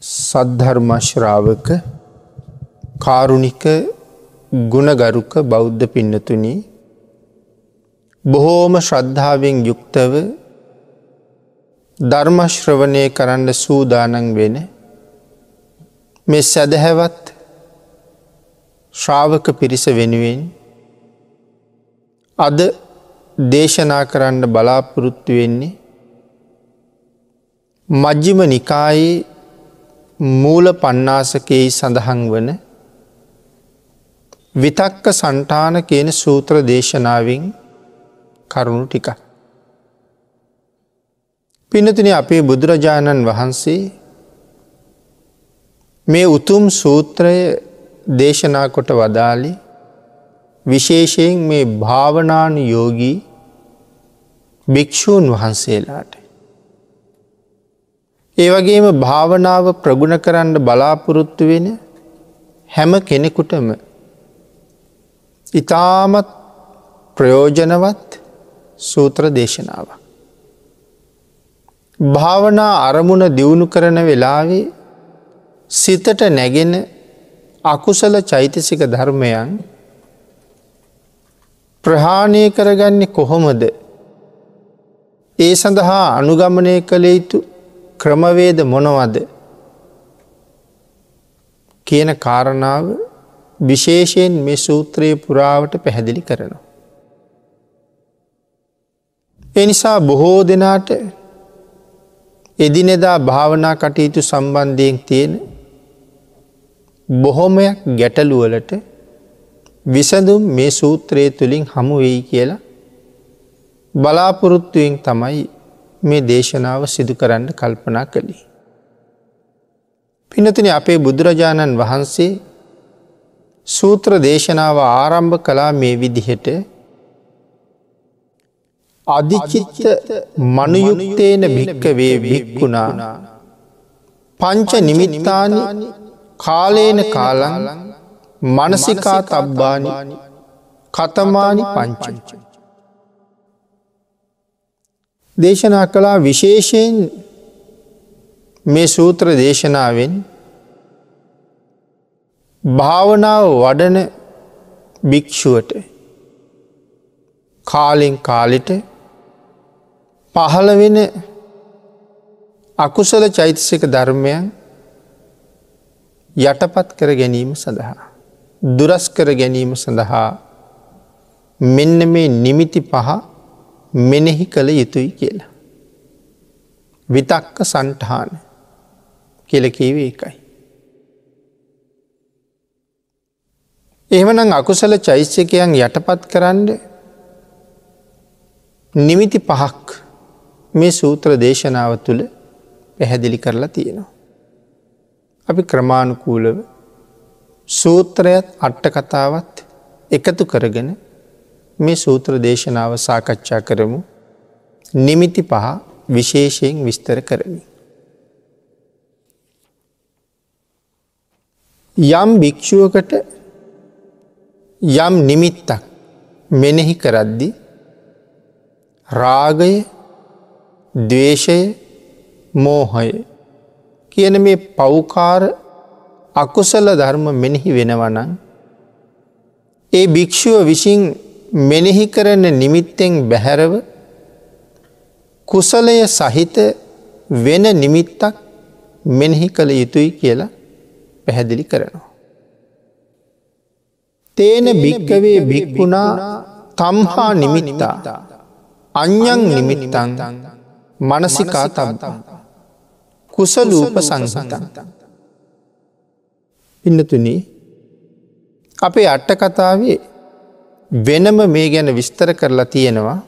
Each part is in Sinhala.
සද්ධර්මශ්‍රාවක කාරුණික ගුණගරුක බෞද්ධ පින්නතුනී බොහෝම ශ්‍රද්ධාවෙන් යුක්තව ධර්මශ්‍රවනය කරන්න සූදානන් වෙන මෙ සැදහැවත් ශ්‍රාවක පිරිස වෙනුවෙන් අද දේශනා කරන්න බලාපොරොත්තු වෙන්නේ මජ්ජිම නිකායේ මූල පන්නාසකෙහි සඳහන් වන විතක්ක සන්ටාන කියන සූත්‍ර දේශනාවෙන් කරුණු ටික. පිනතින අපේ බුදුරජාණන් වහන්සේ මේ උතුම් සූත්‍රය දේශනා කොට වදාලි විශේෂයෙන් මේ භාවනානු යෝගී භික්‍ෂූන් වහන්සේලාට. ඒවගේම භාවනාව ප්‍රගුණ කරන්න බලාපොරොත්තු වෙන හැම කෙනෙකුටම ඉතාමත් ප්‍රයෝජනවත් සූත්‍ර දේශනාව. භාවනා අරමුණ දියුණු කරන වෙලාවේ සිතට නැගෙන අකුසල චෛතසික ධර්මයන් ප්‍රහාණය කරගන්නේ කොහොමද ඒ සඳහා අනුගමනය කළ යුතු ක්‍රමවේද මොනවද කියන කාරණාව විශේෂයෙන් මේ සූත්‍රයේ පුරාවට පැහැදිලි කරනවා. එනිසා බොහෝ දෙනාට එදිනෙදා භාවනා කටයුතු සම්බන්ධයෙන් තියෙන බොහොමයක් ගැටලුවලට විසඳුම් මේ සූත්‍රයේ තුළින් හමු වෙයි කියලා බලාපොරොත්තුවෙන් තමයි මේ දේශනාව සිදු කරන්න කල්පනා කළේ. පිනතින අපේ බුදුරජාණන් වහන්සේ සූත්‍ර දේශනාව ආරම්භ කලා මේ විදිහට අධිචිත්ත මනුයුක්තේන භික්කවේ භික්කුණා පංච නිමිත්තානි කාලේන කාලන් මනසිකා තබ්බානි කතමානි පංචංච. දේශනා කළා විශේෂයෙන් මේ සූත්‍ර දේශනාවෙන් භාවනාව වඩන භික්‍ෂුවට කාලෙන් කාලිට පහළ වෙන අකුසල චෛතසික ධර්මයන් යටපත් කර ගැනීම සඳහා. දුරස් කර ගැනීම සඳහා මෙන්න මේ නිමිති පහ මෙනෙහි කළ යුතුයි කියලා. විතක්ක සන්ටහාන කෙලකීවේ එකයි. එහෙමනම් අකුසල චෛස්්‍යකයන් යටපත් කරන්න නිමිති පහක් මේ සූත්‍ර දේශනාව තුළ පැහැදිලි කරලා තියෙනවා. අපි ක්‍රමාණුකූලව සූත්‍රයත් අට්ට කතාවත් එකතු කරගෙන මේ සූත්‍ර දේශනාව සාකච්ඡා කරමු නිමිති පහ විශේෂයෙන් විස්තර කරමි. යම් භික්‍ෂුවකට යම් නිමිත්තක් මෙනෙහි කරද්දි රාගය දවේශය මෝහය කියන මේ පෞකාර අකුසල ධර්ම මෙනෙහි වෙනවනං ඒ භික්‍ෂුව විසින් මෙනෙහි කරන නිමිත්තෙන් බැහැරව කුසලය සහිත වෙන නිමිත්තක් මෙනෙහි කළ යුතුයි කියලා පැහැදිලි කරනවා. තේන භික්කවේ භික්වුණා තම්හා නිමිනිතා අඥ්ඥන් නිමිනිතන් මනසිකා තබතා කුසලූප සංසතන් ඉන්නතුනී අපේ අට්ට කතාවේ වෙනම මේ ගැන විස්තර කරලා තියෙනවා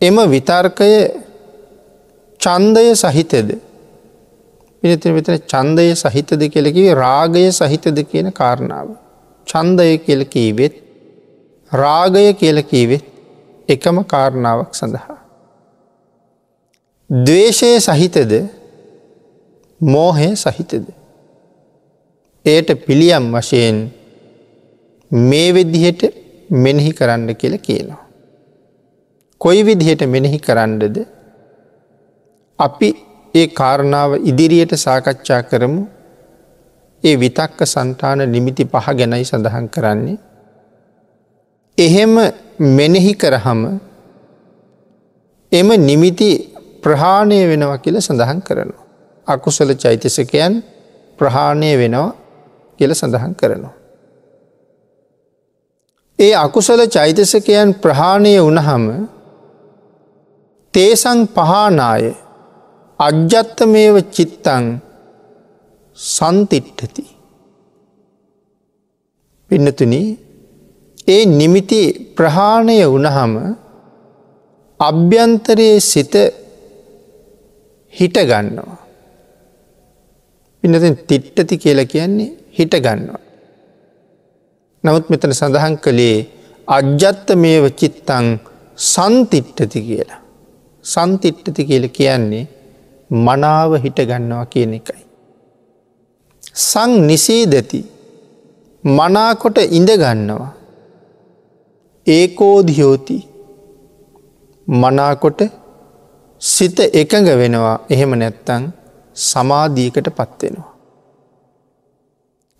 එම විතර්කය චන්දය සහිතද පිනතින විතන චන්දය සහිතද කෙලකි රාගය සහිතද කියන කාරණාව. චන්දය කියලකීවෙත් රාගය කියලකීවෙත් එකම කාරණාවක් සඳහා. දවේශය සහිතද මෝහය සහිතද. ඒයට පිළියම් වශයෙන් මේ විදිහට මෙනෙහි කරන්න කියල කියනවා. කොයි විදිහට මෙනෙහි කරන්නද අපි ඒ කාරණාව ඉදිරියට සාකච්ඡා කරමු ඒ විතක්ක සන්තාන නිමිති පහ ගැනයි සඳහන් කරන්නේ. එහෙම මෙනෙහි කරහම එම නිමිති ප්‍රහාණය වෙනවා කියල සඳහන් කරනවා. අකුසල චෛතසකයන් ප්‍රහාණය වෙනවා කියල සඳහන් කරනවා. ඒ අකුසල චෛතසකයන් ප්‍රහාණය වනහම තේසං පහනාය අජ්‍යත්තමේව චිත්තං සන්තිට්ටති. පින්නතුන ඒ නිමිති ප්‍රහාණය වනහම අභ්‍යන්තරයේ සිත හිටගන්නවා. පිනතින් තිට්ටති කියල කියන්නේ හිටගන්නවා. නමුත් මෙතන සඳහන් කළේ අජ්‍යත්ත මේව චිත්තං සන්තිට්ටති කියලා. සන්තිට්ටති කියල කියන්නේ මනාව හිටගන්නවා කියන එකයි. සං නිසේදති මනාකොට ඉඳගන්නවා. ඒකෝදිහෝති මනාකොට සිත එකඟ වෙනවා එහෙම නැත්තං සමාධීකට පත්වෙනවා.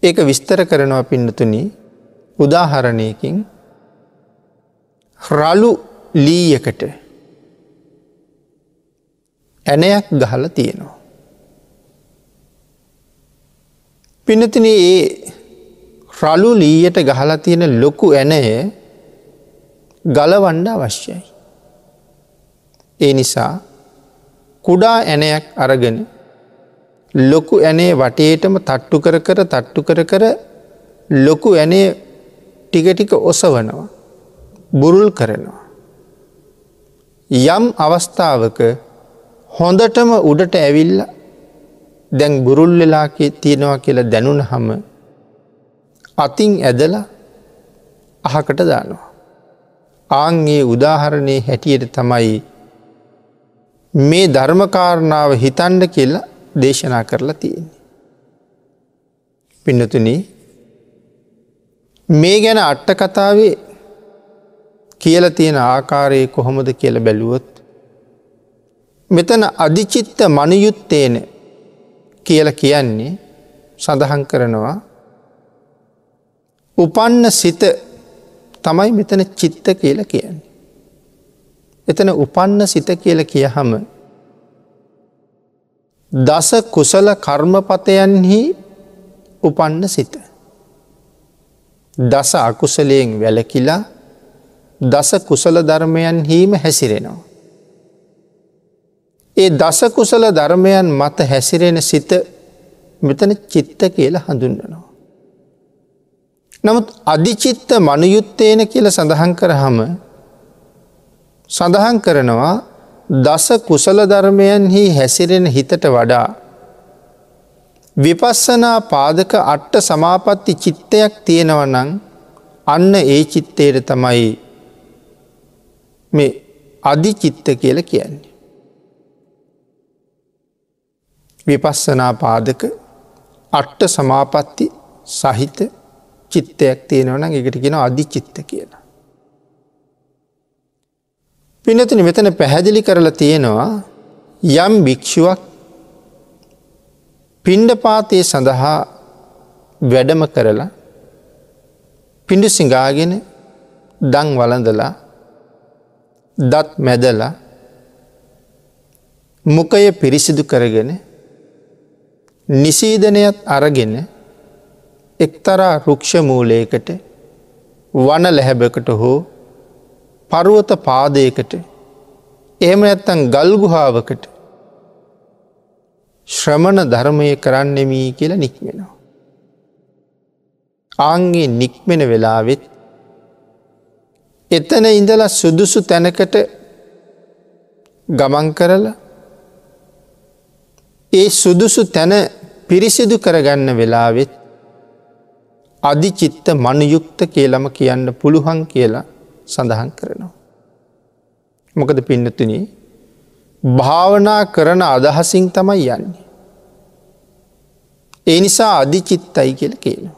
ඒක විස්තර කරනවා පින්නතුනි උදාහරණයකින් රලු ලීයකට ඇනයක් ගහල තියෙනවා. පිනතින ඒ රලු ලීයට ගහලා තියෙන ලොකු ඇනය ගලවණ්ඩ අවශ්‍යයි. ඒ නිසා කුඩා ඇනයක් අරගෙන ලොකු ඇනේ වටේටම තට්ටු කර කර තට්ටු කර කර ලොකු ඇනේ ටික ටික ඔසවනවා. බුරුල් කරනවා. යම් අවස්ථාවක හොඳටම උඩට ඇවිල්ල දැන් බුරුල් වෙලා තියෙනවා කියලා දැනුන හම අතින් ඇදල අහකට දානවා. ආන්ගේ උදාහරණය හැටියට තමයි මේ ධර්මකාරණාව හිතන්ඩ කියලා දේශනා කරලා තියෙන්නේ. පින්නතුන මේ ගැන අට්ට කතාවේ කියල තියෙන ආකාරයේ කොහොමද කියල බැලුවොත්. මෙතන අධිචිත්ත මනයුත්තේන කියල කියන්නේ සඳහන් කරනවා උපන්න සිත තමයි මෙතන චිත්ත කියල කියන්නේ. එතන උපන්න සිත කියල කියහම දස කුසල කර්මපතයන්හි උපන්න සිත. දස අකුසලයෙන් වැලකිලා දස කුසල ධර්මයන් හීම හැසිරෙනවා. ඒ දස කුසල ධර්මයන් මත හැසිරෙන සිත මෙතන චිත්ත කියල හඳුන්වනවා. නමුත් අධිචිත්ත මනුයුත්තේන කියල සඳහන් කරහම සඳහන් කරනවා දස කුසල ධර්මයන්හි හැසිරෙන හිතට වඩා විපස්සනා පාදක අට්ට සමාපත්ති චිත්තයක් තියෙනවනං අන්න ඒ චිත්තයට තමයි මේ අධිචිත්ත කියල කියන්නේ. විපස්සනා පාදක අට්ට සමාපත්ති සහිත චිත්තයක් තියෙනවන එකට කියෙන අධිචිත්ත කියලා. පිනතින මෙතන පැහැදිලි කරලා තියෙනවා යම් භික්‍ෂුවක් පින්ඩ පාතය සඳහා වැඩම කරලා පිඩු සිංගාගෙන දං වලඳලා දත් මැදලා මොකය පිරිසිදු කරගෙන නිසීදනයත් අරගෙන එක්තරා රුක්ෂමූලයකට වන ලැහැබකට හෝ පරුවත පාදයකට එහෙම ඇත්තන් ගල්ගුහාාවකට ශ්‍රමණ ධර්මය කරන්නෙමී කියල නික්මෙනවා. ආන්ගේ නික්මෙන වෙලාවෙත් එතන ඉඳල සුදුසු තැනකට ගමන් කරලා ඒ සුදුසු තැන පිරිසිදු කරගන්න වෙලාවෙත් අධිචිත්ත මනුයුක්ත කියලම කියන්න පුළුවන් කියලා සඳහන් කරනවා. මොකද පින්නතුන භාවනා කරන අදහසින් තමයි යන්නේ. ඒ නිසා අධිචිත්තයි කියල කියනවා.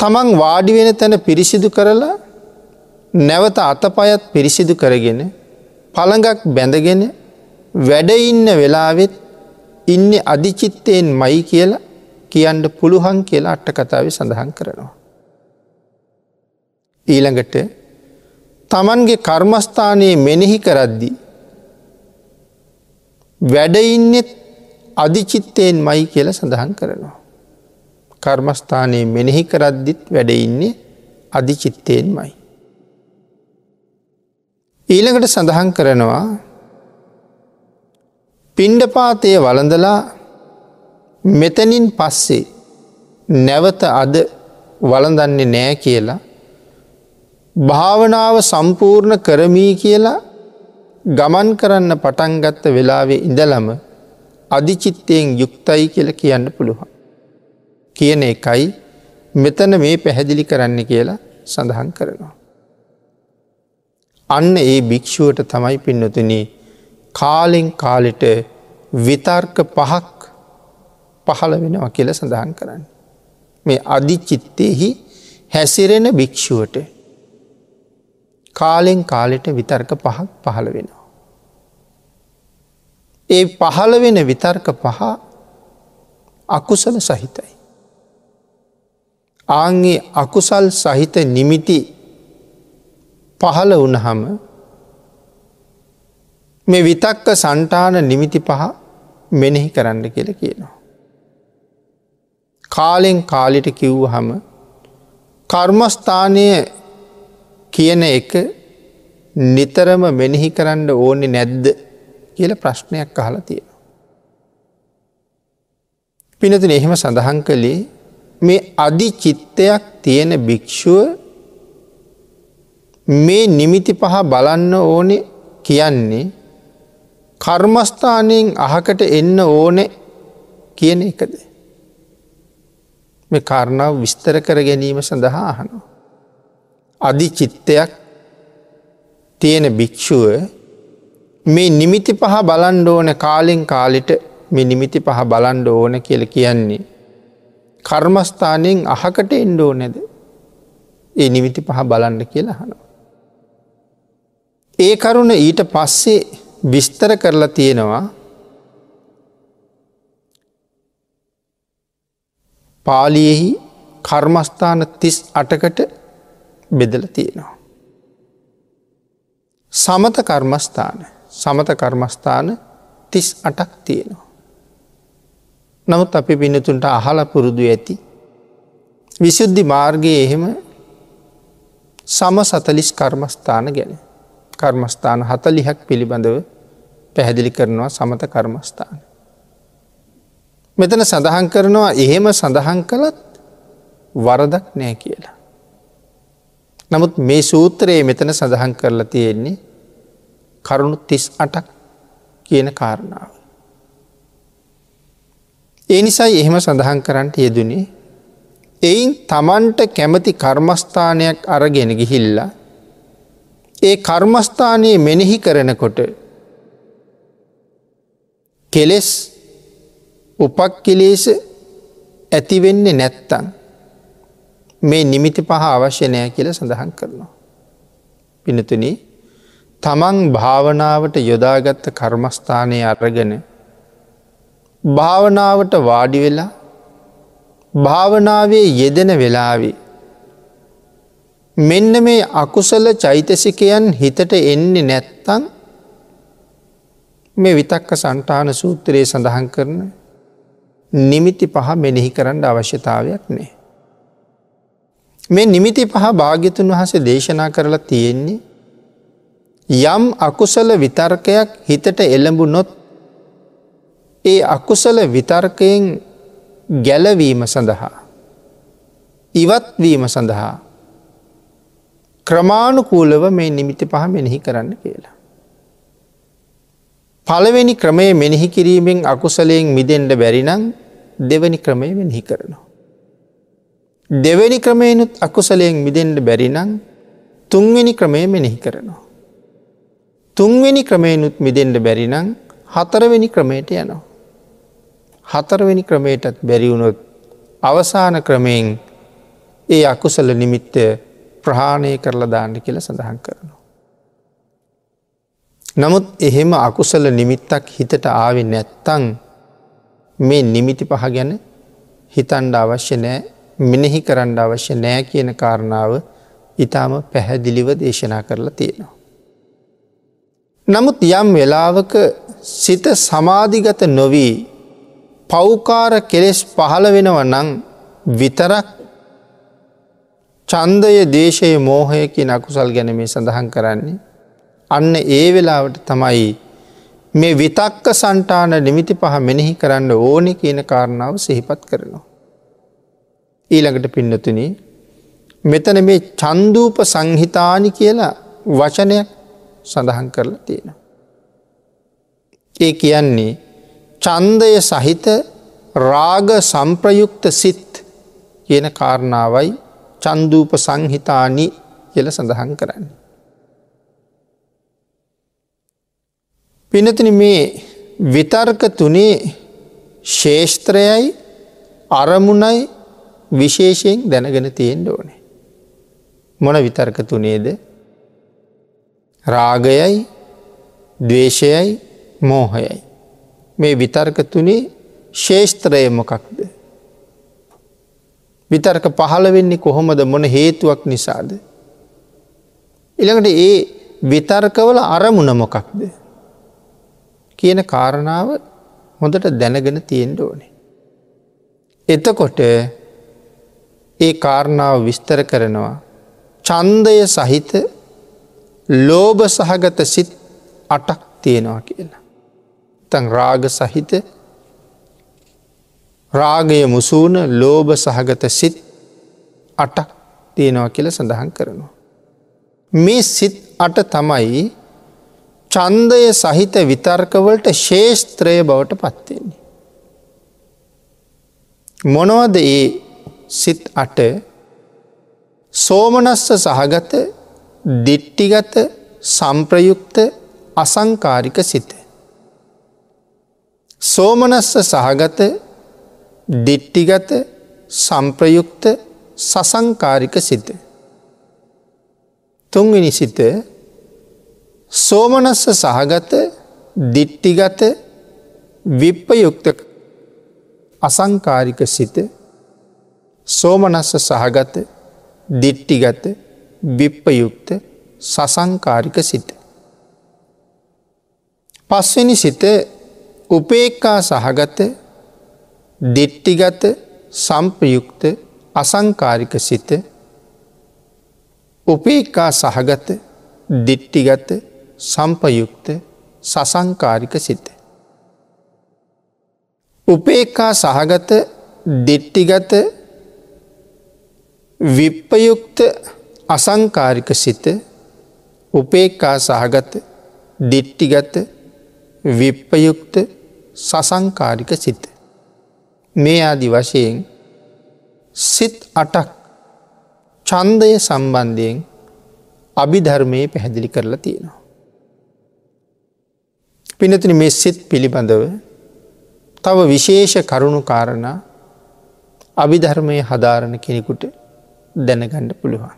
තමන් වාඩි වෙන තැන පිරිසිදු කරලා නැවත අතපයත් පිරිසිදු කරගෙන පළඟක් බැඳගෙන වැඩඉන්න වෙලාවෙත් ඉන්න අධිචිත්තයෙන් මයි කියලා කියන්ට පුළුවන් කියලා අට්ට කතාව සඳහන් කරනවා. ඊළඟට තමන්ගේ කර්මස්ථානයේ මෙනෙහි කරද්දී. වැඩඉන්නෙත් අධිචිත්තයෙන් මයි කියල සඳහන් කරනවා. කර්මස්ථානයේ මෙනෙහි කරද්දිත් වැඩඉන්නේ අධිචිත්තයෙන් මයි. ඊළඟට සඳහන් කරනවා පින්ඩපාතය වළඳලා මෙතනින් පස්සේ නැවත අද වළඳන්නේ නෑ කියලා භාවනාව සම්පූර්ණ කරමී කියලා ගමන් කරන්න පටන්ගත්ත වෙලාවේ ඉඳලම අධිචිත්තයෙන් යුක්තයි කියල කියන්න පුළුවන්. කියන එකයි මෙතන මේ පැහැදිලි කරන්න කියලා සඳහන් කරනවා. අන්න ඒ භික්‍ෂුවට තමයි පින්නතුන කාලෙන් කාලෙට විතර්ක පහක් පහළ වෙනවා කියල සඳහන් කරන්න. මේ අධිචිත්තයෙහි හැසිරෙන භික්‍ෂුවට කාලෙන් කාලෙට විතර්ක පහක් පහළ වෙනවා. ඒ පහළ වෙන විතර්ක පහ අකුසල සහිතයි. ආන්ගේ අකුසල් සහිත නිමිති පහළ වනහම මේ විතක්ක සන්ටාන නිමිති පහ මෙනෙහි කරන්න කියල කියනවා. කාලෙන් කාලිට කිව්ව හම කර්මස්ථානය කියන එක නිතරම මෙනෙහි කරන්න ඕනෙ නැද්ද කියල ප්‍රශ්නයක් අහලා තියෙනවා. පිනතින එහෙම සඳහන් කළේ මේ අධි චිත්තයක් තියෙන භික්‍ෂුව මේ නිමිති පහ බලන්න ඕනෙ කියන්නේ කර්මස්ථානයෙන් අහකට එන්න ඕන කියන එකද. මේ කාරණාව විස්තර කර ගැනීම සඳහා අහනවා. අධි චිත්තයක් තියෙන භික්‍ෂුව මේ නිමිති පහ බලන්ඩ ඕන කාලෙන් කාලිට මේ නිමිති පහ බලන්ඩ ඕන කියල කියන්නේ. කර්මස්ථානයෙන් අහකට එන්ඩෝ නැද ඒ නිමිති පහ බලන්ඩ කියලා හනවා. ඒ කරුණ ඊට පස්සේ විස්තර කරලා තියෙනවා පාලියෙහි කර්මස්ථාන තිස් අටකට බෙදල තියෙනවා. සමත කර්මස්ථාන සමත කර්මස්ථාන තිස් අටක් තියෙනවා. නමුත් අපි පිනතුන්ට අහල පුරුදු ඇති. විශුද්ධි මාර්ගයේ එහෙම සම සතලිස් කර්මස්ථාන ගැන කර්මස්ථාන හතලිහක් පිළිබඳව පැහැදිලි කරනවා සමත කර්මස්ථාන. මෙතන සඳහන් කරනවා එහෙම සඳහන් කළත් වරදක් නෑ කියලා. නමුත් මේ සූත්‍රයේ මෙතන සඳහන් කරලා තියෙන්නේ කරුණු තිස් අටක් කියන කාරණාව. ඒ නිසයි එහෙම සඳහන් කරන්නට යෙදනේ එයින් තමන්ට කැමති කර්මස්ථානයක් අරගෙන ගිහිල්ලා ඒ කර්මස්ථානයේ මෙනෙහි කරනකොට කෙලෙස් උපක්කිලේස ඇතිවෙන්නේ නැත්තං මේ නිමිති පහ අවශ්‍යනය කියල සඳහන් කරනවා. පිනතුන තමන් භාවනාවට යොදාගත්ත කර්මස්ථානය අරගෙන භාවනාවට වාඩි වෙලා භාවනාවේ යෙදෙන වෙලාවේ මෙන්න මේ අකුසල චෛතසිකයන් හිතට එන්නේ නැත්තං මේ විතක්ක සන්ටාන සූත්‍රයේ සඳහන් කරන නිමිති පහ මෙනෙහි කරන්න අවශ්‍යතාවයක් නෑ. මේ නිමිති පහ භාග්‍යතුන් වහස දේශනා කරලා තියෙන්නේ යම් අකුසල විතර්කයක් හිතට එළඹු නොත් ඒ අකුසල විතර්කයෙන් ගැලවීම සඳහා ඉවත්වීම සඳහා ක්‍රමාණුකූලව මේ නිමිති පහ මෙනෙහි කරන්න කියලා. පළවෙනි ක්‍රමය මෙනෙහි කිරීමෙන් අකුසලයෙන් මිදෙන්ට බැරිනං දෙවැනි ක්‍රමය මෙනෙහි කරනවා. දෙවැනි ක්‍රමයනුත් අකුසලයෙන් මිදෙන්ට බැරිනං තුන්වෙනි ක්‍රමය මෙනෙහි කරනවා. තුන්වෙනි ක්‍රමයනුත් මිදෙන්ට බැරිනං හතරවෙනි ක්‍රමයට යනවා. හතරවෙනි ක්‍රමයටත් බැරිවුණොත් අවසාන ක්‍රමයෙන් ඒ අකුසල නිමිත්ත ප්‍රහාණය කරලා දාන්න කියල සඳහන් කරනවා. නමුත් එහෙම අකුසල නිමිත්තක් හිතට ආවෙ නැත්තං මේ නිමිති පහ ගැන හිතන්ඩ අවශ්‍ය නෑ මෙනෙහි කරන්න අවශ්‍ය නෑ කියන කාරණාව ඉතාම පැහැදිලිව දේශනා කරලා තියෙනවා. නමුත් යම් වෙලාවක සිත සමාධිගත නොවී පෞකාර කෙලෙස් පහළ වෙනව නං විතරක් චන්දය දේශය මෝහය කිය අකුසල් ගැන මේ සඳහන් කරන්නේ. අන්න ඒ වෙලාවට තමයි මේ විතක්ක සන්ටාන නිමිති පහ මෙනෙහි කරන්න ඕනෙ කියන කාරණාව සිහිපත් කරනවා. ඊළඟට පින්නතුන මෙතන මේ චන්දූප සංහිතානි කියලා වචනයක් සඳහන් කරලා තියෙන. ඒ කියන්නේ චන්දය සහිත රාග සම්ප්‍රයුක්ත සිත් කියන කාරණාවයි චන්දූප සංහිතානි කියල සඳහන් කරන්න. පිනතින මේ විතර්ක තුනේ ශේෂත්‍රයයි අරමුණයි විශේෂයෙන් දැනගෙන තියෙන්ට ඕනේ. මොන විතර්ක තුනේද රාගයයි දවේශයයි මෝහයයි. මේ විතර්ක තුනේ ශේෂත්‍රය මොකක්ද. විතර්ක පහළ වෙන්නේ කොහොමද මොන හේතුවක් නිසාද. ඉළඟට ඒ විතර්කවල අරමුණ මොකක්ද. කියන කාරණාව හොඳට දැනගෙන තියෙන්ට ඕනේ. එතකොට ඒ කාරණාව විස්තර කරනවා. චන්දය සහිත ලෝභ සහගත සිත් අටක් තියෙනවා කියලා. තන් රාග සහිත රාගය මුසූන ලෝභ සහගත සිත් අටක් තියෙනවා කියල සඳහන් කරනවා. මේ සිත් අට තමයි චන්දය සහිත විතර්කවලට ශේෂත්‍රය බවට පත්වෙන්නේ. මොනවද ඒ සිත් අට සෝමනස්ස සහගත දිට්ටිගත සම්ප්‍රයුක්ත අසංකාරික සිත. සෝමනස්ස සහගත දිට්ටිගත සම්ප්‍රයුක්ත සසංකාරික සිත. තුන්වෙනි සිත සෝමනස්ස සහගත දිට්ටිගත විප්පයුක්ත අසංකාරික සිත සෝමනස්ස සහගත දිට්ටිගත විප්පයුක්ත සසංකාරික සිත. පස්වනි සිත උපේක්කා සහගත දිට්ටිගත සම්පයුක්ත අසංකාරික සිත උපේක්කා සහගත දිට්ටිගත සම්පයුක්ත සසංකාරික සිත. උපේක්කා සහගත දිට්ටිගත විප්පයුක්ත අසංකාරික සිත උපේක්කා සහගත දිට්ටිගත විප්පයුක්ත සසංකාරික සිත. මේ ආදි වශයෙන් සිත් අටක් චන්දය සම්බන්ධයෙන් අභිධර්මය පැහැදිලි කරලා තියෙනවා. පිනතින මේ සිත් පිළිබඳව තව විශේෂ කරුණු කාරණ අභිධර්මය හදාරණ කෙනෙකුට දැනගණ්ඩ පුළුවන්.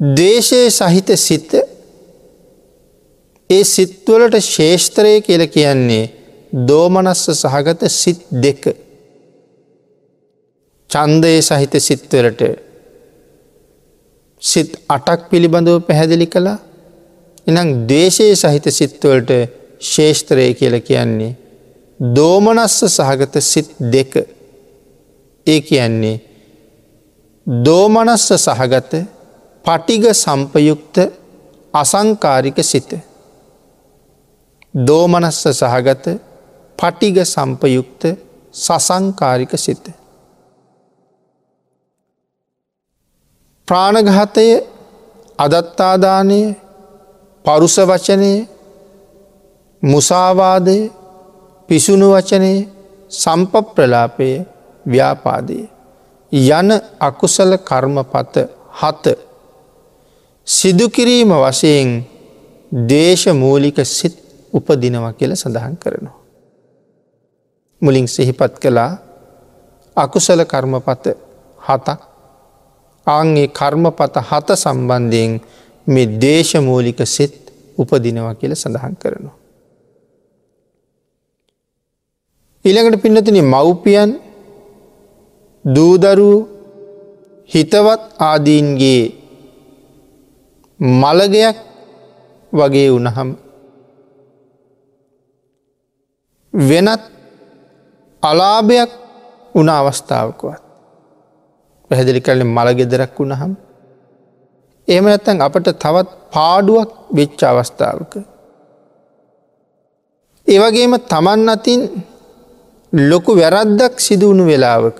දේශය සහිත සිත ඒ සිත්වලට ශේෂත්‍රය කියල කියන්නේ දෝමනස්ස සහගත සිත් දෙක. චන්දය සහිත සිත්වලට සිත් අටක් පිළිබඳව පැහැදිලි කළා. එනම් දේශය සහිත සිත්වලට ශේෂත්‍රය කියල කියන්නේ දෝමනස්ස සහගත සිත් දෙක. ඒ කියන්නේ දෝමනස්ස සහගත පටිග සම්පයුක්ත අසංකාරික සිත. දෝමනස්ස සහගත පටිග සම්පයුක්ත සසංකාරික සිත. ප්‍රාණඝාතය අදත්තාදානය පරුස වචනය මුසාවාදය පිසුණු වචනය සම්ප ප්‍රලාපය ව්‍යාපාදය. යන අකුසල කර්මපත හත සිදුකිරීම වශයෙන් දේශමූලික සිත් උපදිනවා කියල සඳහන් කරනවා. මුලින් සිහිපත් කළා අකුසල කර්මපත හතක් ආන්ගේ කර්මපත හත සම්බන්ධයෙන් මේ දේශමූලික සිත් උපදිනවා කියල සඳහන් කරනවා. ඊළඟට පින්නතින මව්පියන් දූදරූ හිතවත් ආදීන්ගේ මළගයක් වගේ වනහම් වෙනත් අලාභයක් උන අවස්ථාවකවත් පැහැදිලි කරල මළ ගෙදරක් වුණහම් එහම නැත්තන් අපට තවත් පාඩුවක් වෙච්ච අවස්ථාවක. ඒවගේම තමන් අතින් ලොකු වැරද්දක් සිදුවුණු වෙලාවක.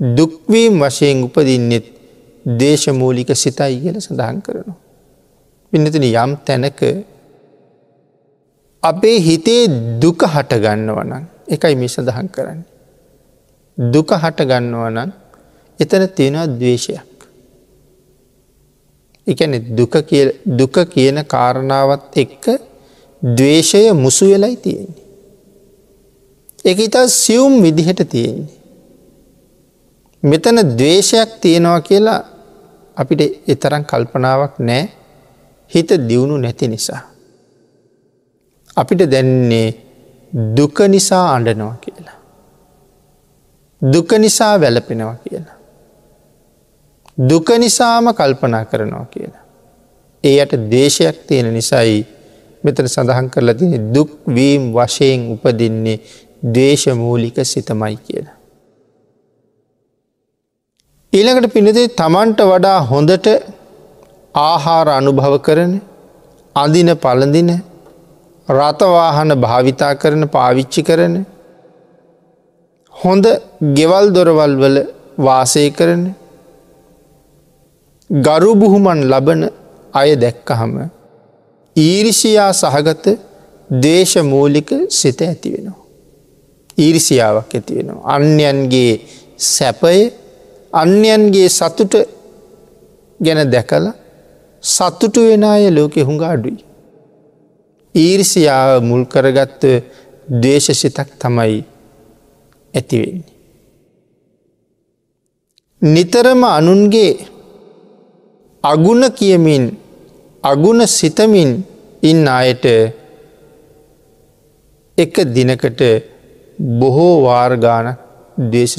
දුක්වීම් වශයෙන් උපදින්නෙත් දේශමූලික සිතයි කියල සඳහන් කරනවා. පිනතින යම් තැනක අපේ හිතේ දුක හටගන්නවනම් එකයි මේ සඳහන් කරන්න. දුක හටගන්නවනම් එතන තියෙනවා දවේශයක්. එකන දුක කියන කාරණාවත් එක්ක දවේශය මුසු වෙලයි තියෙන්නේ. එක ඉතා සියුම් විදිහට තියෙන්නේ. මෙතන දවේශයක් තියෙනවා කියලා අපිට එතරම් කල්පනාවක් නෑ හිත දියුණු නැති නිසා. අපිට දැන්නේ දුක නිසා අඩනවා කියලා. දුක නිසා වැලපෙනවා කියලා. දුක නිසාම කල්පනා කරනවා කියලා. ඒ යට දේශයක් තියෙන නිසයි මෙතන සඳහන් කරලා තින දුක්වීම් වශයෙන් උපදින්නේ දේශමූලික සිතමයි කියලා. ඊළඟට පිනදේ තමන්ට වඩා හොඳට ආහාර අනුභව කරන අඳින පළඳින රතවාහන භාවිතා කරන පාවිච්චි කරන හොඳ ගෙවල් දොරවල් වල වාසය කරන ගරු බුහුමන් ලබන අය දැක්කහම ඊරිසියා සහගත දේශමූලික සිත ඇති වෙනවා. ඊරිසියාවක් ඇති වෙනවා. අන්‍යන්ගේ සැපය අන්‍යන්ගේ සතුට ගැන දැකල සතුටු වෙන අය ලෝකෙ හුඟ අඩුයි. ඊරිසියාව මුල් කරගත්ත දේශසිතක් තමයි ඇතිවෙන්නේ. නිතරම අනුන්ගේ අගුණ කියමින් අගුණ සිතමින් ඉන්න අයට එක දිනකට බොහෝ වාර්ගාන දේශ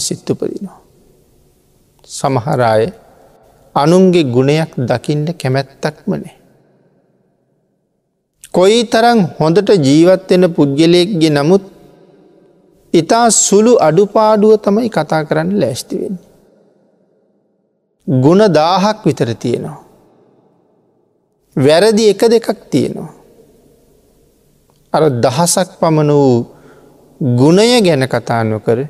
සිත්තුපදිනවා. සමහරාය අනුන්ගේ ගුණයක් දකින්න කැමැත්තක්මනේ. කොයි තරං හොඳට ජීවත්වෙන පුද්ගලයෙක්ගේ නමුත් ඉතා සුළු අඩුපාඩුව තමයි කතා කරන්න ලෑස්තිවෙන්නේ. ගුණ දාහක් විතර තියෙනවා. වැරදි එක දෙකක් තියෙනවා. අර දහසක් පමණ වූ ගුණය ගැන කතා නොකර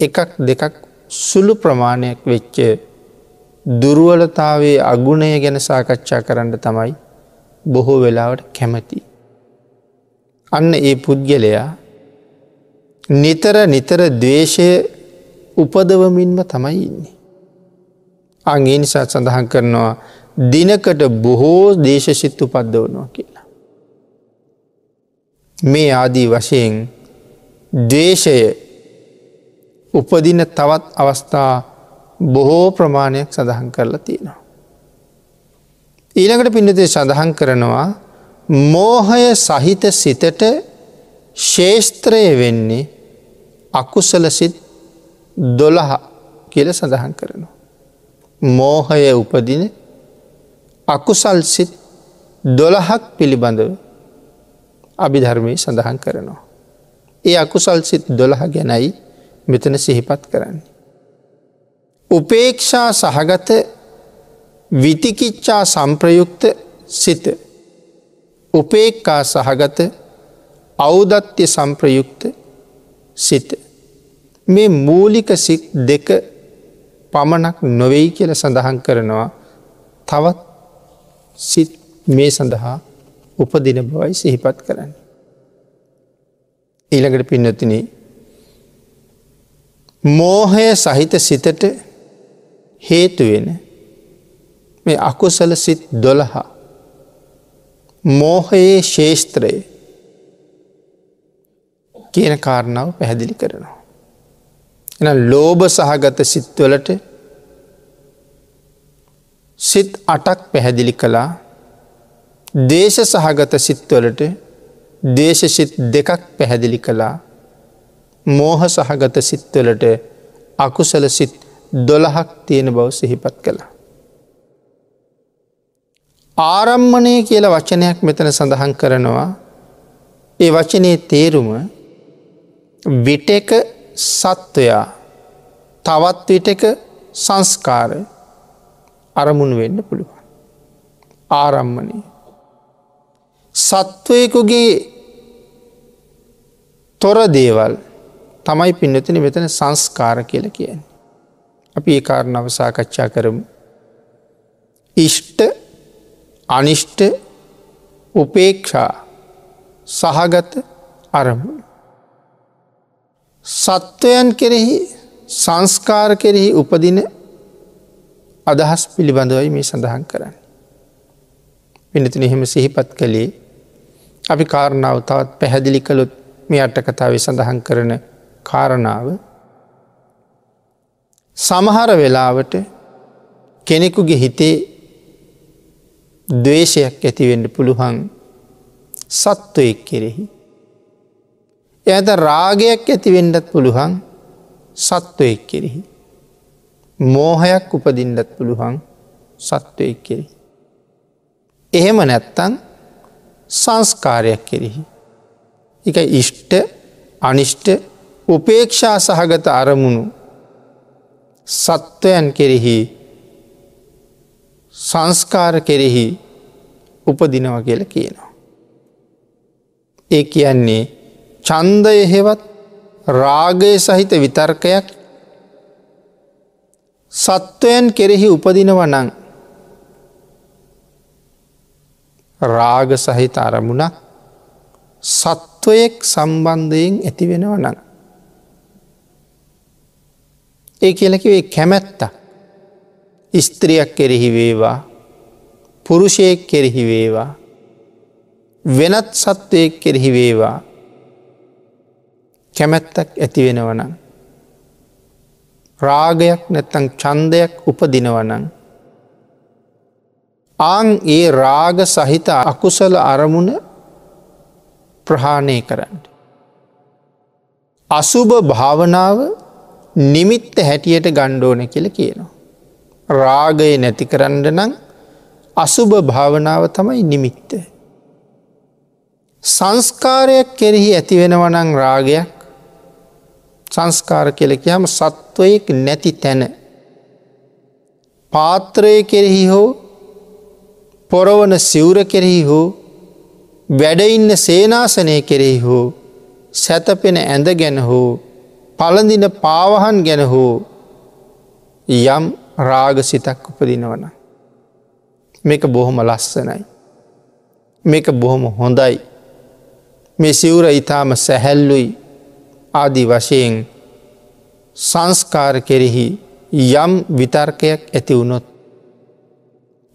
එකක් දෙකක් සුළු ප්‍රමාණයක් වෙච්ච දුරුවලතාවේ අගුණය ගැන සාකච්ඡා කරන්න තමයි බොහෝ වෙලාවට කැමති. අන්න ඒ පුද්ගලයා නිතර නිතර දවේශය උපදවමින්ම තමයි ඉන්නේ. අගේ නිසා සඳහන් කරනවා දිනකට බොහෝ දේශසිත් උපද්දවනවා කියලා. මේ ආදී වශයෙන් දේශය උපදින තවත් අවස්ථා බොහෝ ප්‍රමාණයක් සඳහන් කරලා තියෙනවා. ඊළඟට පිඩතේ සඳහන් කරනවා මෝහය සහිත සිතට ශේෂත්‍රය වෙන්නේ අකුසල සිත් දොළහ කියල සඳහන් කරනවා. මෝහය උපදින අකුසල් සිත් දොළහක් පිළිබඳව අභිධර්මය සඳහන් කරනවා. ඒ අකුසල් සිත් දොළහ ගැනයි මෙතන සිහිපත් කරන්නේ. උපේක්ෂා සහගත විතිකිච්චා සම්ප්‍රයුක්ත සිත උපේක්කා සහගත අවුදත්්‍ය සම්ප්‍රයුක්ත සිත මේ මූලික සිත් දෙක පමණක් නොවෙයි කියල සඳහන් කරනවා තවත් සිත් මේ සඳහා උපදින බවයි සිහිපත් කරන්න. ඊළඟට පින්නතින මෝහය සහිත සිතට හේතුවෙන මේ අකුසල සිත් දොළහා. මෝහයේ ශේෂත්‍රය කියන කාරණාව පැහැදිලි කරනවා. එන ලෝභ සහගත සිත්වලට සිත් අටක් පැහැදිලි කළා. දේශ සහගත සිත්වලට දේශසිත් දෙකක් පැහැදිලි කළා. මෝහ සහගත සිත්වලට අකුසල සිත් දොළහක් තියෙන බව සිහිපත් කළා. ආරම්මණය කියල වචනයක් මෙතන සඳහන් කරනවා ඒ වචනයේ තේරුම විටක සත්වයා තවත් විටක සංස්කාර අරමුණු වෙන්න පුළුවන්. ආරම්මණය. සත්වයකුගේ තොර දේවල් තමයි පින්නතින මෙතන සංස්කාර කියල කියන. අපි ඒ කාරණාව සාකච්ඡා කරමු. ඉෂ්ට අනිෂ්ට උපේක්ෂා සහගත අරමුණ. සත්වයන් කෙරෙහි සංස්කාර කෙරෙහි උපදින අදහස් පිළිබඳවයි මේ සඳහන් කරන්න. පිනතින එහෙම සිහිපත් කළේ අපි කාරණාව තවත් පැහැදිලි කළොත් මේ අට කතාව සඳහන් කරන කාරණාව සමහර වෙලාවට කෙනෙකුගේ හිතේ දවේශයක් ඇතිවෙන්න පුළුවන් සත්වයෙක් කෙරෙහි. එයට රාගයක් ඇතිවෙන්නත් පුළුවන් සත්වයෙක් කෙරෙහි. මෝහයක් උපදින්නත් පුළුවන් සත්වයෙක් කෙරෙහි. එහෙම නැත්තන් සංස්කාරයක් කෙරෙහි. එක ඉෂ්ට අනිෂ්ට උපේක්ෂා සහගත අරමුණු සත්වයන් කෙරෙහි සංස්කාර කෙරෙහි උපදිනව කියල කියනවා. ඒ කියන්නේ චන්දය හෙවත් රාගය සහිත විතර්කයක් සත්වයන් කෙරෙහි උපදිනව නං රාග සහිත අරමුණක් සත්වයෙක් සම්බන්ධයෙන් ඇතිවෙනව නං. ඒ කියලකිවේ කැමැත්ත ස්ත්‍රියක් කෙරෙහි වේවා පුරුෂයෙක් කෙරෙහි වේවා වෙනත් සත්වයෙක් කෙරෙහි වේවා කැමැත්තක් ඇති වෙනවනං. රාගයක් නැත්තං චන්දයක් උපදිනවනං. ආං ඒ රාග සහිත අකුසල අරමුණ ප්‍රහාණය කරන්න. අසුභ භාවනාව නිමිත්ත හැටියට ගණ්ඩෝන කියල කියනවා. රාගය නැති කරන්න නං අසුභ භාවනාව තමයි නිමිත්ත. සංස්කාරයක් කෙරෙහි ඇතිවෙනවනං රාගයක් සංස්කාර කෙලෙකයාම සත්වයෙක් නැති තැන. පාත්‍රය කෙරෙහි හෝ පොරවන සිවුර කෙරෙහි හෝ වැඩඉන්න සේනාසනය කෙරෙහි හෝ සැතපෙන ඇඳ ගැන හෝ පළඳින පාවහන් ගැන හෝ යම් රාග සිතක් උපදිනවන. මේක බොහොම ලස්සනයි. මේක බොහොම හොඳයි. මේ සිවුර ඉතාම සැහැල්ලුයි ආදී වශයෙන් සංස්කාර කෙරෙහි යම් විතර්කයක් ඇති වුණොත්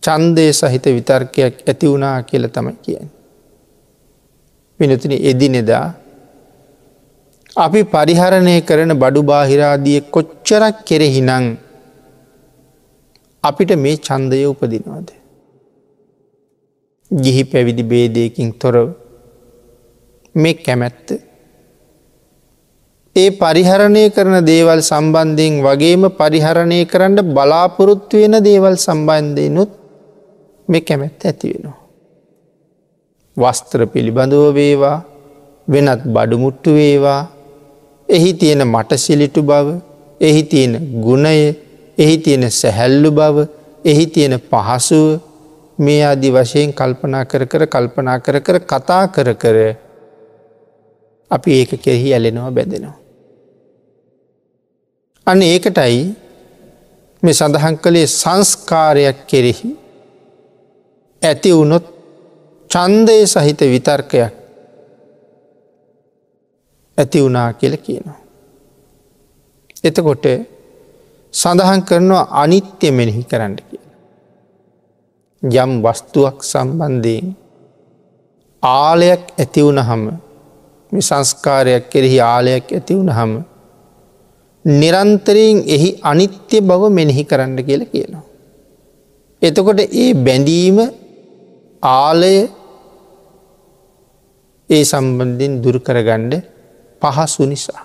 චන්දය සහිත විතර්කයක් ඇති වුණා කියල තමයි කියන්න. පිනතින එදිනෙදා අපි පරිහරණය කරන බඩු බාහිරාදිය කොච්චරක් කෙරෙහි නං අපිට මේ චන්දය උපදිනවාද. ගිහි පැවිදි බේදයකින් තොරව මේ කැමැත්ත ඒ පරිහරණය කරන දේවල් සම්බන්ධයෙන් වගේම පරිහරණය කරන්න බලාපොරොත්තු වෙන දේවල් සම්බන්ධයනුත් මේ කැමැත්ත ඇති වෙනවා. වස්ත්‍ර පිළිබඳව වේවා වෙනත් බඩුමුට්ටු වේවා එහි තියෙන මට සිලිටු බව එහි තියෙන ගුණය එහි තියෙන සැහැල්ලු බව එහි තියෙන පහසුව මේ අදි වශයෙන් කල්පනා කර කර කල්පනා කර කර කතා කර කර අපි ඒක කෙරෙහි ඇලෙනවා බැඳෙනවා. අන්න ඒකටයි මේ සඳහන් කළේ සංස්කාරයක් කෙරෙහි ඇති වුණොත් චන්දය සහිත විතර්කයක් ඇති වුණා කියල කියනවා. එතකොට සඳහන් කරනවා අනිත්‍ය මෙනෙහි කරන්න කිය. යම් වස්තුවක් සම්බන්ධයෙන් ආලයක් ඇතිවුණ හම සංස්කාරයක් කෙරෙහි ආලයක් ඇතිවුණ හම නිරන්තරයෙන් එහි අනිත්‍ය බව මෙනෙහි කරන්න කියල කියනවා. එතකොට ඒ බැඳීම ආලය ඒ සම්බන්ධින් දුරකරගණ්ඩ පහසු නිසා.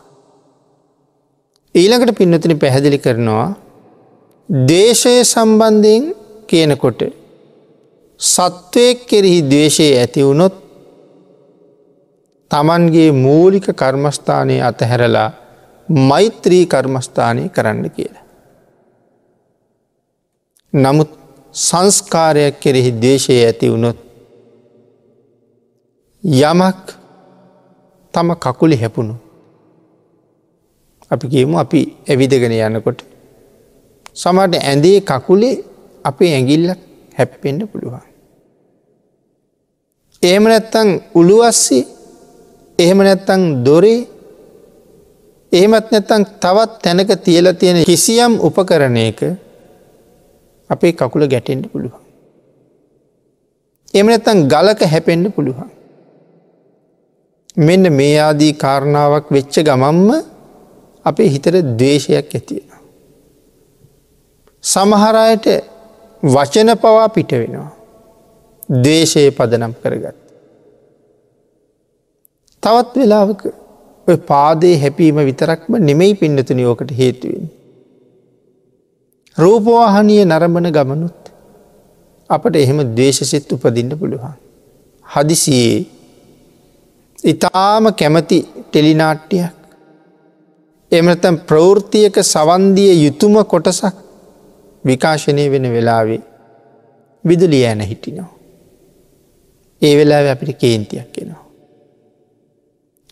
ඊළඟට පින්නතින පැහැදිලි කරනවා දේශය සම්බන්ධයෙන් කියනකොට සත්වයක් කෙරෙහි දේශය ඇති වුණොත් තමන්ගේ මූලික කර්මස්ථානය අතහැරලා මෛත්‍රී කර්මස්ථානය කරන්න කියලා. නමුත් සංස්කාරයක් කෙරෙහි දේශය ඇති වුණොත් යමක් තම කකුලි හැපුණු. අපි කියමු අපි ඇවිදගෙන යන්නකොට. සමට ඇඳේ කකුලේ අපේ ඇගිල්ලක් හැප්පෙන්ඩ පුළුවන්. එහෙම නැත්තං උළුවස්සේ එහෙම නැත්තං දොරේ එහෙමත් නැත්තං තවත් තැනක තියල තියෙන කිසියම් උපකරණයක අපේ කකුල ගැටෙන්ට පුළුවන්. එම නැත්තං ගලක හැපෙන්ඩ පුළුවන්. මෙන්න මේ ආදී කාරණාවක් වෙච්ච ගමම්ම අපේ හිතර දවේශයක් ඇතියෙන. සමහරයට වචන පවා පිට වෙනවා. දේශය පදනම් කරගත්. තවත් වෙලාවක පාදේ හැපීම විතරක්ම නෙමෙයි පින්නතු නියෝකට හේතුවෙන්. රූපවාහනය නරඹන ගමනුත් අපට එහෙම දේශසිත් උපදින්න පුළුවන්. හදිසියේ ඉතාම කැමති ටෙලිනාට්ටියක් එමනතම් ප්‍රවෘතියක සවන්දිය යුතුම කොටසක් විකාශනය වෙන වෙලාවේ විදුලිය ඇන හිටිනවා. ඒ වෙලා අපිට කේන්තියක් එනවා.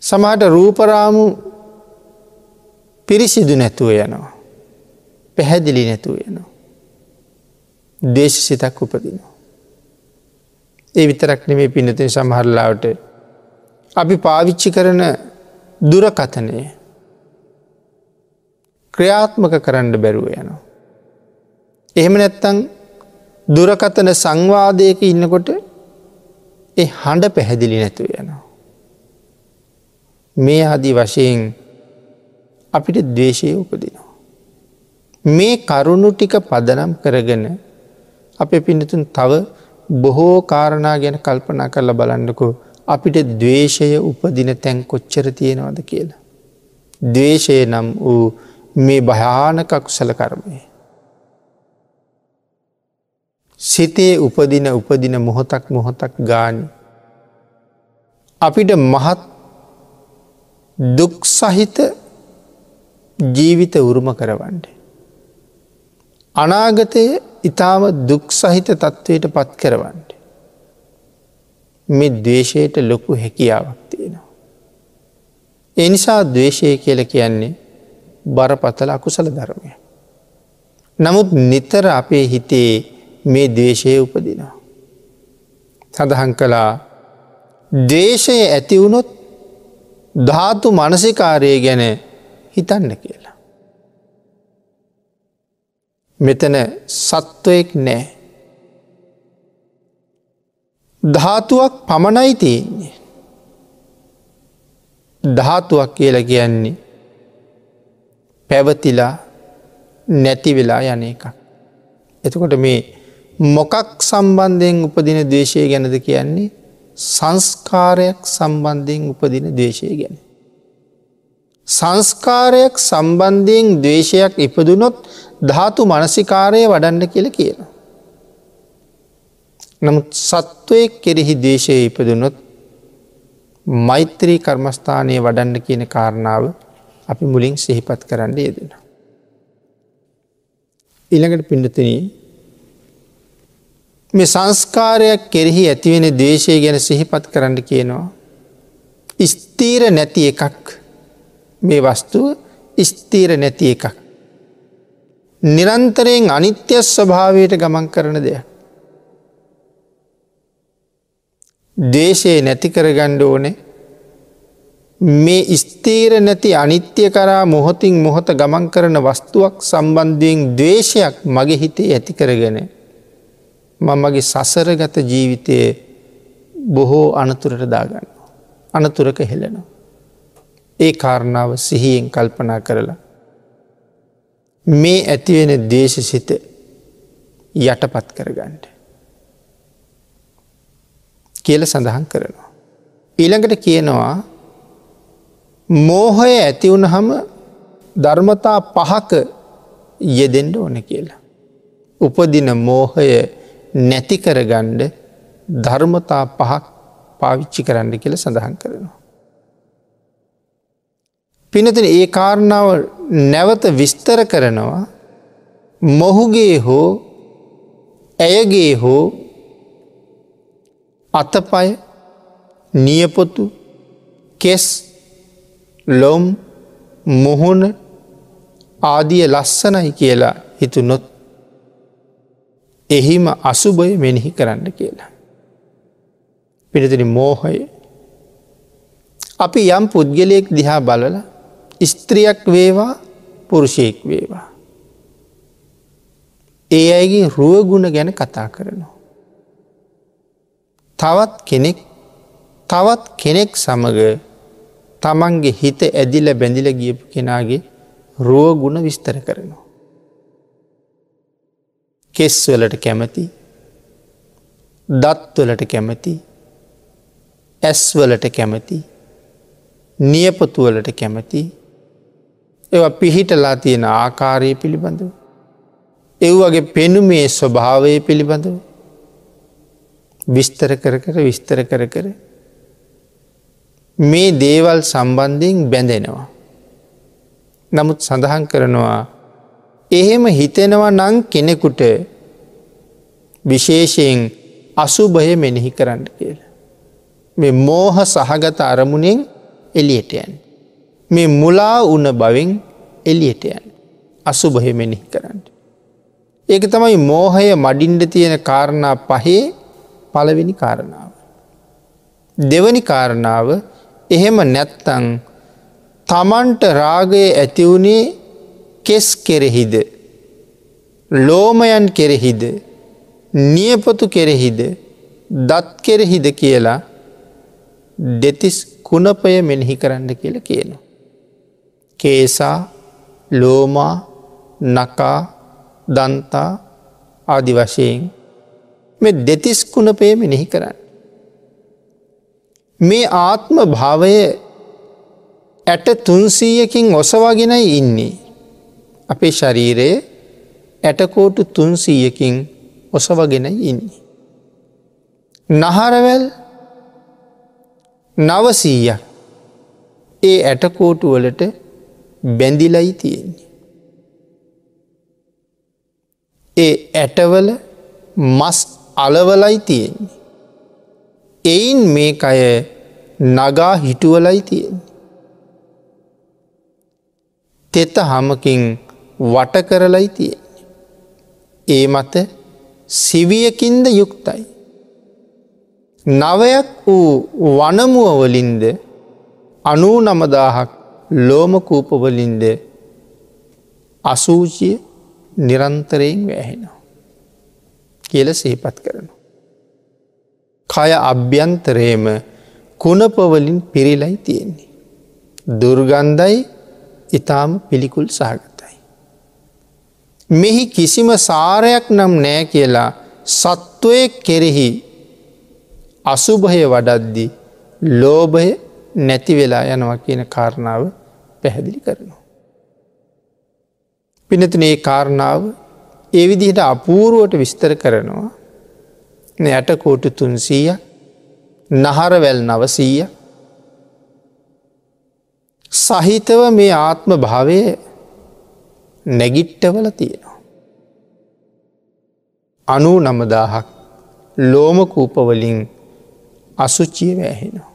සමහට රූපරාමු පිරිසිදු නැතුව යනවා. පැහැදිලි නැතුව යනවා. දේශ සිතක් උපදිනවා. ඒ විතරක් නෙමේ පිනතින් සමහරලාවට අපි පාවිච්චි කරන දුරකතනය ක්‍රියාත්මක කරන්න බැරුව යනවා. එහෙම නැත්තං දුරකතන සංවාදයක ඉන්නකොට ඒ හඬ පැහැදිලි නැතුව යනවා. මේ ආදී වශයෙන් අපිට දවේශය උපදිනවා. මේ කරුණු ටික පදනම් කරගෙන අප පිනතුන් තව බොහෝ කාරණා ගැන කල්පනා කරලා බලන්නකු අපිට දවේශය උපදින තැන් කොච්චර තියෙනවද කියලා. දවේශය නම් වූ මේ භයානකකුසල කර්මය. සිතේ උපදින උපදින මොහොතක් මොහොතක් ගානි. අපිට මහත් දුක් සහිත ජීවිත උරුම කරවන්ඩ. අනාගතය ඉතාම දුක් සහිත තත්ත්වයට පත් කරවන්ට. මෙ දවේශයට ලොකු හැකියාවක් තියෙනවා. එනිසා දවේශය කියල කියන්නේ බරපතල අකුසල ධර්මය. නමුත් නිතර අපේ හිතේ මේ දේශය උපදිනවා. සඳහන් කළා දේශය ඇතිවුණොත් ධාතු මනසිකාරය ගැන හිතන්න කියලා. මෙතන සත්වයෙක් නෑ. ධාතුවක් පමණයි තියෙන්නේ. ධාතුවක් කියලා කියන්නේ පැවතිලා නැති වෙලා යන එක. එතකොට මේ මොකක් සම්බන්ධයෙන් උපදින දේශය ගැනද කියන්නේ සංස්කාරයක් සම්බන්ධයෙන් උපදින දේශය ගැන. සංස්කාරයක් සම්බන්ධයෙන් දේශයක් ඉපදුනොත් ධාතු මනසිකාරය වඩන්න කියල කියන. නමුත් සත්වයක් කෙරෙහි දේශය ඉපදුනොත් මෛත්‍රී කර්මස්ථානය වඩන්න කියන කාරණාව අපි මුලින් සිහිපත් කරන්න යෙදෙන. ඉළඟට පිඩතන මේ සංස්කාරයක් කෙරෙහි ඇතිවෙන දේශය ගැන සිහිපත් කරන්න කියනවා. ස්තීර නැති එකක් මේ වස්තුව ස්තීර නැති එකක්. නිරන්තරයෙන් අනිත්‍ය ස්වභාවයට ගමන් කරන දෙයක්. දේශය නැති කරගණ්ඩ ඕනේ මේ ස්තීර නැති අනිත්‍ය කරා මොහොතින් මොහොත ගමන් කරන වස්තුවක් සම්බන්ධයෙන් දවේශයක් මගේ හිතේ ඇති කරගෙන මමගේ සසරගත ජීවිතය බොහෝ අනතුරට දාගන්න. අනතුරක හෙලෙනවා. ඒ කාරණාව සිහියෙන් කල්පනා කරලා. මේ ඇතිවෙන දේශසිත යටපත් කරගන්නට. කියල සඳහන් කරනවා. ඊළඟට කියනවා මෝහය ඇතිවුණ හම ධර්මතා පහක යෙදෙන්ඩ ඕන කියලා. උපදින මෝහය නැති කරගණ්ඩ ධර්මතා පහක් පාවිච්චි කරන්න කියල සඳහන් කරනවා. පිනතින ඒ කාරණාව නැවත විස්තර කරනවා මොහුගේ හෝ ඇයගේ හෝ අතපය නියපොතු කෙස් ලොම් මුහුණ ආදිය ලස්සනයි කියලා හිතුනොත් එහිම අසුභය මෙනෙහි කරන්න කියලා. පිළිතිරි මෝහය අපි යම් පුද්ගලයෙක් දිහා බලල ස්ත්‍රියක් වේවා පුරුෂයෙක් වේවා. ඒ අයගේ රුවගුණ ගැන කතා කරනවා. තවත් කෙනෙක් තවත් කෙනෙක් සමග තමන්ගේ හිත ඇදිල බැඳිල ගියපු කෙනාගේ රුවගුණ විස්තර කරනවා. කෙස්වලට කැමති දත්වලට කැමති ඇස්වලට කැමති නියපතුවලට කැමති ඒව පිහිටලා තියෙන ආකාරය පිළිබඳව. එව්වගේ පෙනුමේ ස්වභාවය පිළිබඳව විස්තර කර කර විස්තර කර කර මේ දේවල් සම්බන්ධයෙන් බැඳෙනවා. නමුත් සඳහන් කරනවා එහෙම හිතෙනවා නං කෙනෙකුට විශේෂයෙන් අසුභය මෙනෙහි කරන්න කියලා. මේ මෝහ සහගත අරමුණෙන් එලියටයන්. මේ මුලා උන බවින් එලියටයන්. අසුභය මෙනෙහි කරන්න. ඒක තමයි මෝහය මඩින්ඩ තියෙන කාරණා පහේ පළවෙනි කාරණාව. දෙවනි කාරණාව එහෙම නැත්තං තමන්ට රාගය ඇතිවුණේ කෙස් කෙරෙහිද ලෝමයන් කෙරෙහිද නියපොතු කෙරෙහිද දත් කෙරෙහිද කියලා දෙතිස් කුණපය මෙනෙහි කරන්න කියල කියනවා. කේසා ලෝමා නකා දන්තා ආදි වශයෙන් මේ දෙතිස් කුණපය මෙනෙහි කරන්න. මේ ආත්ම භාවය ඇට තුන්සීයකින් ඔසවාගෙනයි ඉන්නේ. අපේ ශරීරයේ ඇටකෝටු තුන්සීයකින් ඔසවගෙන ඉන්නේ. නහරවැල් නවසීය ඒ ඇටකෝටුවලට බැඳිලයි තියෙන්නේ. ඒ ඇටවල මස් අලවලයි තියෙන්නේ. එයින් මේ අය නගා හිටුවලයි තියෙන්නේ. තෙත හමකින් වට කරලයි තියෙන්නේ. ඒ මත සිවියකින්ද යුක්තයි. නවයක් වූ වනමුවවලින්ද අනූ නමදාහක් ලෝමකූපවලින්ද අසූචිය නිරන්තරයෙන් වැහෙනවා. කියල සහිපත් කරනවා. කය අභ්‍යන්තරයම කුණපවලින් පිරිලයි තියෙන්නේ. දුර්ගන්ධයි ඉතාම පිළිකුල් සහගතයි. මෙහි කිසිම සාරයක් නම් නෑ කියලා සත්වය කෙරෙහි අසුභය වඩද්දි ලෝභය නැති වෙලා යනවා කියන කාරණාව පැහැදිලි කරනවා. පිනතින ඒ කාරණාව ඒ විදිහට අපූරුවට විස්තර කරනවා ඇටකෝටු තුන්සීය නහරවැල් නවසීය සහිතව මේ ආත්ම භාවය නැගිට්ටවල තියෙනවා. අනූ නමදාහක් ලෝමකූපවලින් අසුච්චිය වැෑහෙනවා.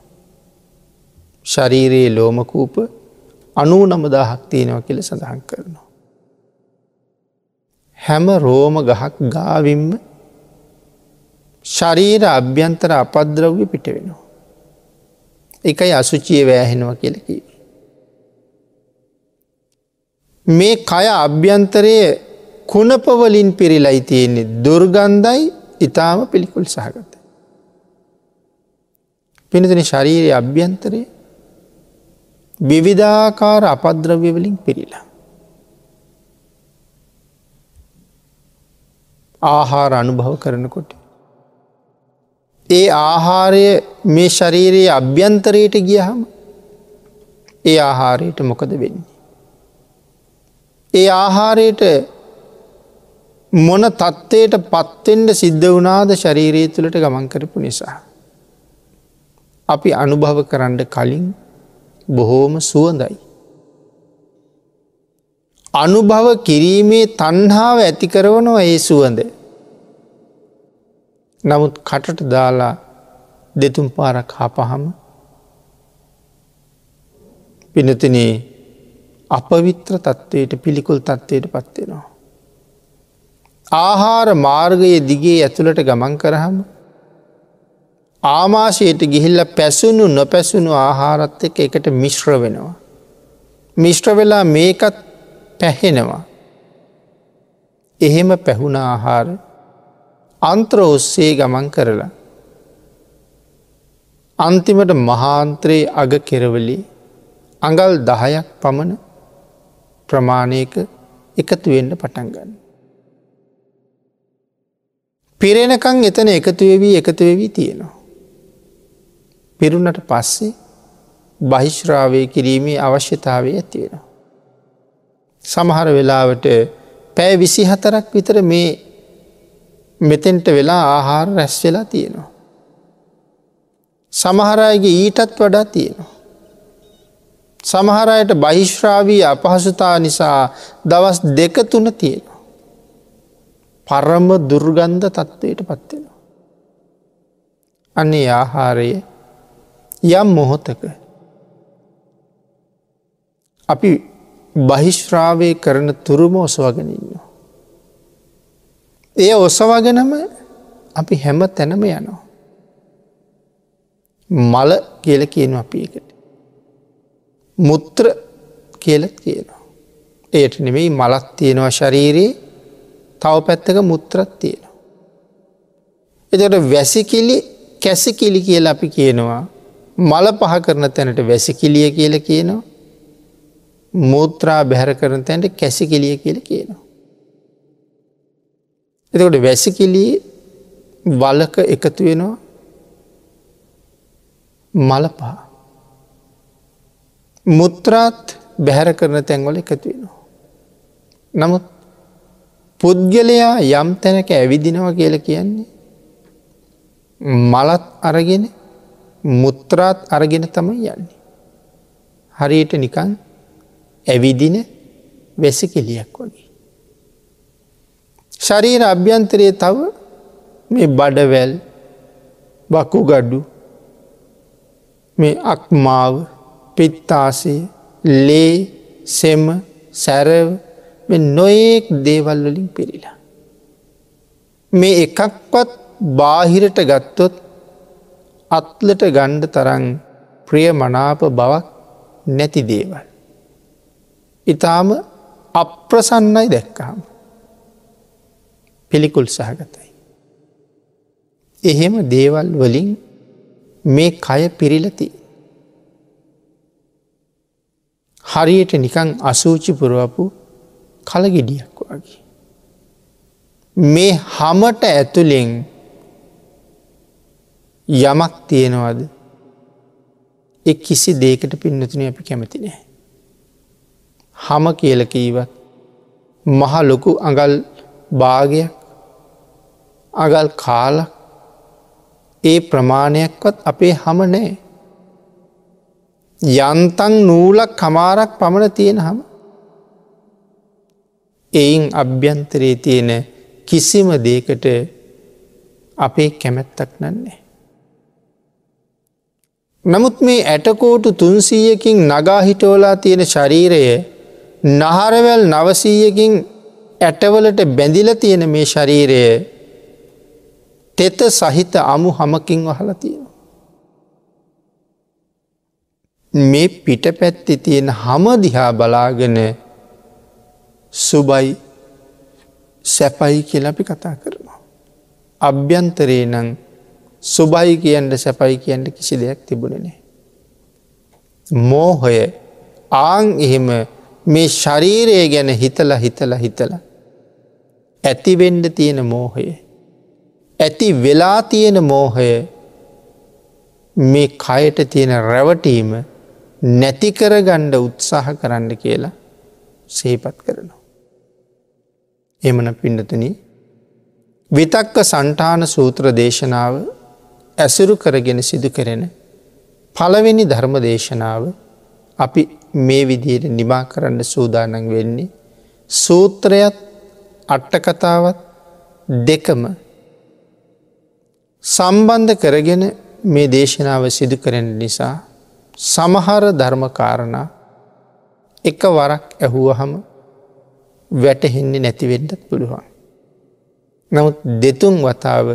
ශරීරයේ ලෝමකූප අනූ නමදාහක් තියෙනව කියල සඳහන් කරනවා. හැම රෝම ගහක් ගාවිම්ම ශරීර අභ්‍යන්තර අපද්‍රව්‍ය පිට වෙනවා. එකයි අසුචිය වෑහෙනවා කියලකිව. මේ කය අභ්‍යන්තරයේ කුණපවලින් පිරිලයි තියෙන්නේ දුර්ගන්ධයි ඉතාම පිළිකුල් සහගත. පිනතින ශරීරය අභ්‍යන්තරය විවිධාකාර අපද්‍රව්‍යවලින් පිරිලා. ආහාර අනුභව කරනකොට ඒ ආහාරය මේ ශරීරයේ අභ්‍යන්තරයට ගියහම ඒ ආහාරයට මොකද වෙන්නේ. ඒ ආහාරයට මොන තත්ත්වයට පත්තෙන්ට සිද්ධ වනාද ශරීරයේ තුළට ගමන් කරපු නිසා. අපි අනුභව කරන්න කලින් බොහෝම සුවඳයි. අනුභව කිරීමේ තන්හාාව ඇති කරවනවා ඒ සුවඳ. නමුත් කටට දාලා දෙතුම් පාරක් හපහම පිනතිනේ අපවිත්‍ර තත්ත්වයට පිළිකුල් තත්ත්වයට පත්වෙනවා. ආහාර මාර්ගයේ දිගේ ඇතුළට ගමන් කරහම ආමාශයට ගිහිල්ල පැසුණු නොපැසුණු ආහාරත් එක එකට මිශ්‍ර වෙනවා. මිශ්‍ර වෙලා මේකත් පැහෙනවා. එහෙම පැහුණ ආහාර අන්ත්‍ර ඔස්සේ ගමන් කරලා. අන්තිමට මහාන්ත්‍රයේ අග කෙරවලි අඟල් දහයක් පමණ ප්‍රමාණයක එකතුවෙන්ට පටන්ගන්න. පිරෙනකං එතන එකතුවවී එකතුවවී තියෙනවා. පිරුණට පස්සේ බහිශ්‍රාවය කිරීමේ අවශ්‍යතාවය ඇතිවෙනවා. සමහර වෙලාවට පෑ විසි හතරක් විතර මේ මෙතෙන්ට වෙලා ආහාර රැස් වෙලා තියෙනවා. සමහරයගේ ඊටත් වඩා තියෙනවා. සමහරයට බහිශ්‍රාවී අපහසුතා නිසා දවස් දෙක තුන තියෙනවා. පරම දුර්ගන්ධ තත්ත්වයට පත්වෙනවා. අන්නේ ආහාරයේ යම් මොහොතක අපි බහිශ්‍රාවය කරන තුරුම ඔසවගෙන ඉන්නවා. එය ඔසවගෙනම අපි හැම තැනම යනවා. මල කියල කියන අපි එකට. මුත්‍ර කියලත් කියනවා. ඒයට නෙමෙයි මලත් තියෙනවා ශරීරයේ තව පැත්තක මුත්‍රත් තියෙනවා. එතට වැසිකිලි කැසිකිලි කියල අපි කියනවා මල පහ කරන තැනට වැසිකිලිය කියල කියනවා මූත්‍රා බැහැර කරන තැන්ට කැසිකිලිය කියල කියනවා. එතකොට වැසිකිලී වලක එකතු වෙනවා මලපා. මුත්‍රාත් බැහැර කරන තැන්වල එකතු වෙනවා. නමුත් පුද්ගලයා යම් තැනක ඇවිදිනව කියල කියන්නේ මලත් අරගෙන මුත්‍රාත් අරගෙන තමයි යන්නේ. හරියට නිකන් ඇවිදින වෙසි කෙලියක් වගේ. ශරීර අභ්‍යන්තරයේ තව මේ බඩවැල් වකු ගඩ්ඩු මේ අක්මාව පිත්තාසේ ලේ සෙම සැරව නොයෙක් දේවල් වලින් පිරිලා. මේ එකක්වත් බාහිරට ගත්තොත් අත්ලට ගණ්ඩ තරන් ප්‍රිය මනාප බවක් නැති දේවල්. ඉතාම අප්‍රසන්නයි දැක්කාම. පිළිකුල් සහගතයි. එහෙම දේවල් වලින් මේ කය පිරිලති. හරියට නිකං අසූචි පුරුවපු කලගෙඩියක් වගේ. මේ හමට ඇතුළෙන් යමක් තියෙනවද එක් කිසි දේකට පින්නතුන අපි කැමති නෑ. හම කියලකීවත් මහ ලොකු අඟල් භාගයක් අගල් කාලක් ඒ ප්‍රමාණයක්වත් අපේ හම නෑ. යන්තන් නූලක් කමාරක් පමණ තියෙන හම එයින් අභ්‍යන්තරයේ තියෙන කිසිම දේකට අපේ කැමැත්තක් නන්නේ. නමුත් මේ ඇටකෝටු තුන්සීයකින් නගාහිටෝලා තියෙන ශරීරය නහරවැල් නවසීයකින් ඇටවලට බැඳිල තියෙන මේ ශරීරය තෙත සහිත අමු හමකින් වහල තියෙන. මේ පිට පැත්ති තියෙන හමදිහා බලාගෙන සුබයි සැපයි කියලපි කතා කරනවා. අභ්‍යන්තරේ නං සුබයි කියන්ට සැපයි කියන්ට කිසි දෙයක් තිබුණනේ. මෝහය ආං එහෙම මේ ශරීරය ගැන හිතල හිතල හිතල. ඇතිවෙන්ඩ තියෙන මෝහය. ඇති වෙලා තියෙන මෝහය මේ කයට තියෙන රැවටීම නැතිකර ගණ්ඩ උත්සාහ කරන්න කියලා සේපත් කරනවා. එමන පිඩතන විතක්ක සන්ටාන සූත්‍ර දේශනාව ඇසුරු කරගෙන සිදු කරෙන පළවෙනි ධර්ම දේශනාව අපි මේ විදියට නිමා කරන්න සූදානන් වෙන්නේ සූත්‍රයත් අට්ටකතාවත් දෙකම සම්බන්ධ කරගෙන මේ දේශනාව සිදු කරන නිසා සමහර ධර්මකාරණා එක වරක් ඇහුවහම වැටහෙන්නේ නැතිවෙන්නත් පුළුවන්. නමුත් දෙතුන් වතාව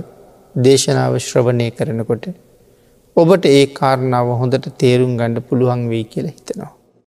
දේශනාව ශ්‍රවණය කරනකොට ඔබට ඒ කාරණාව හොඳට තේරුම් ගණඩ පුළුවන් වෙයි කියලා හිතනවා.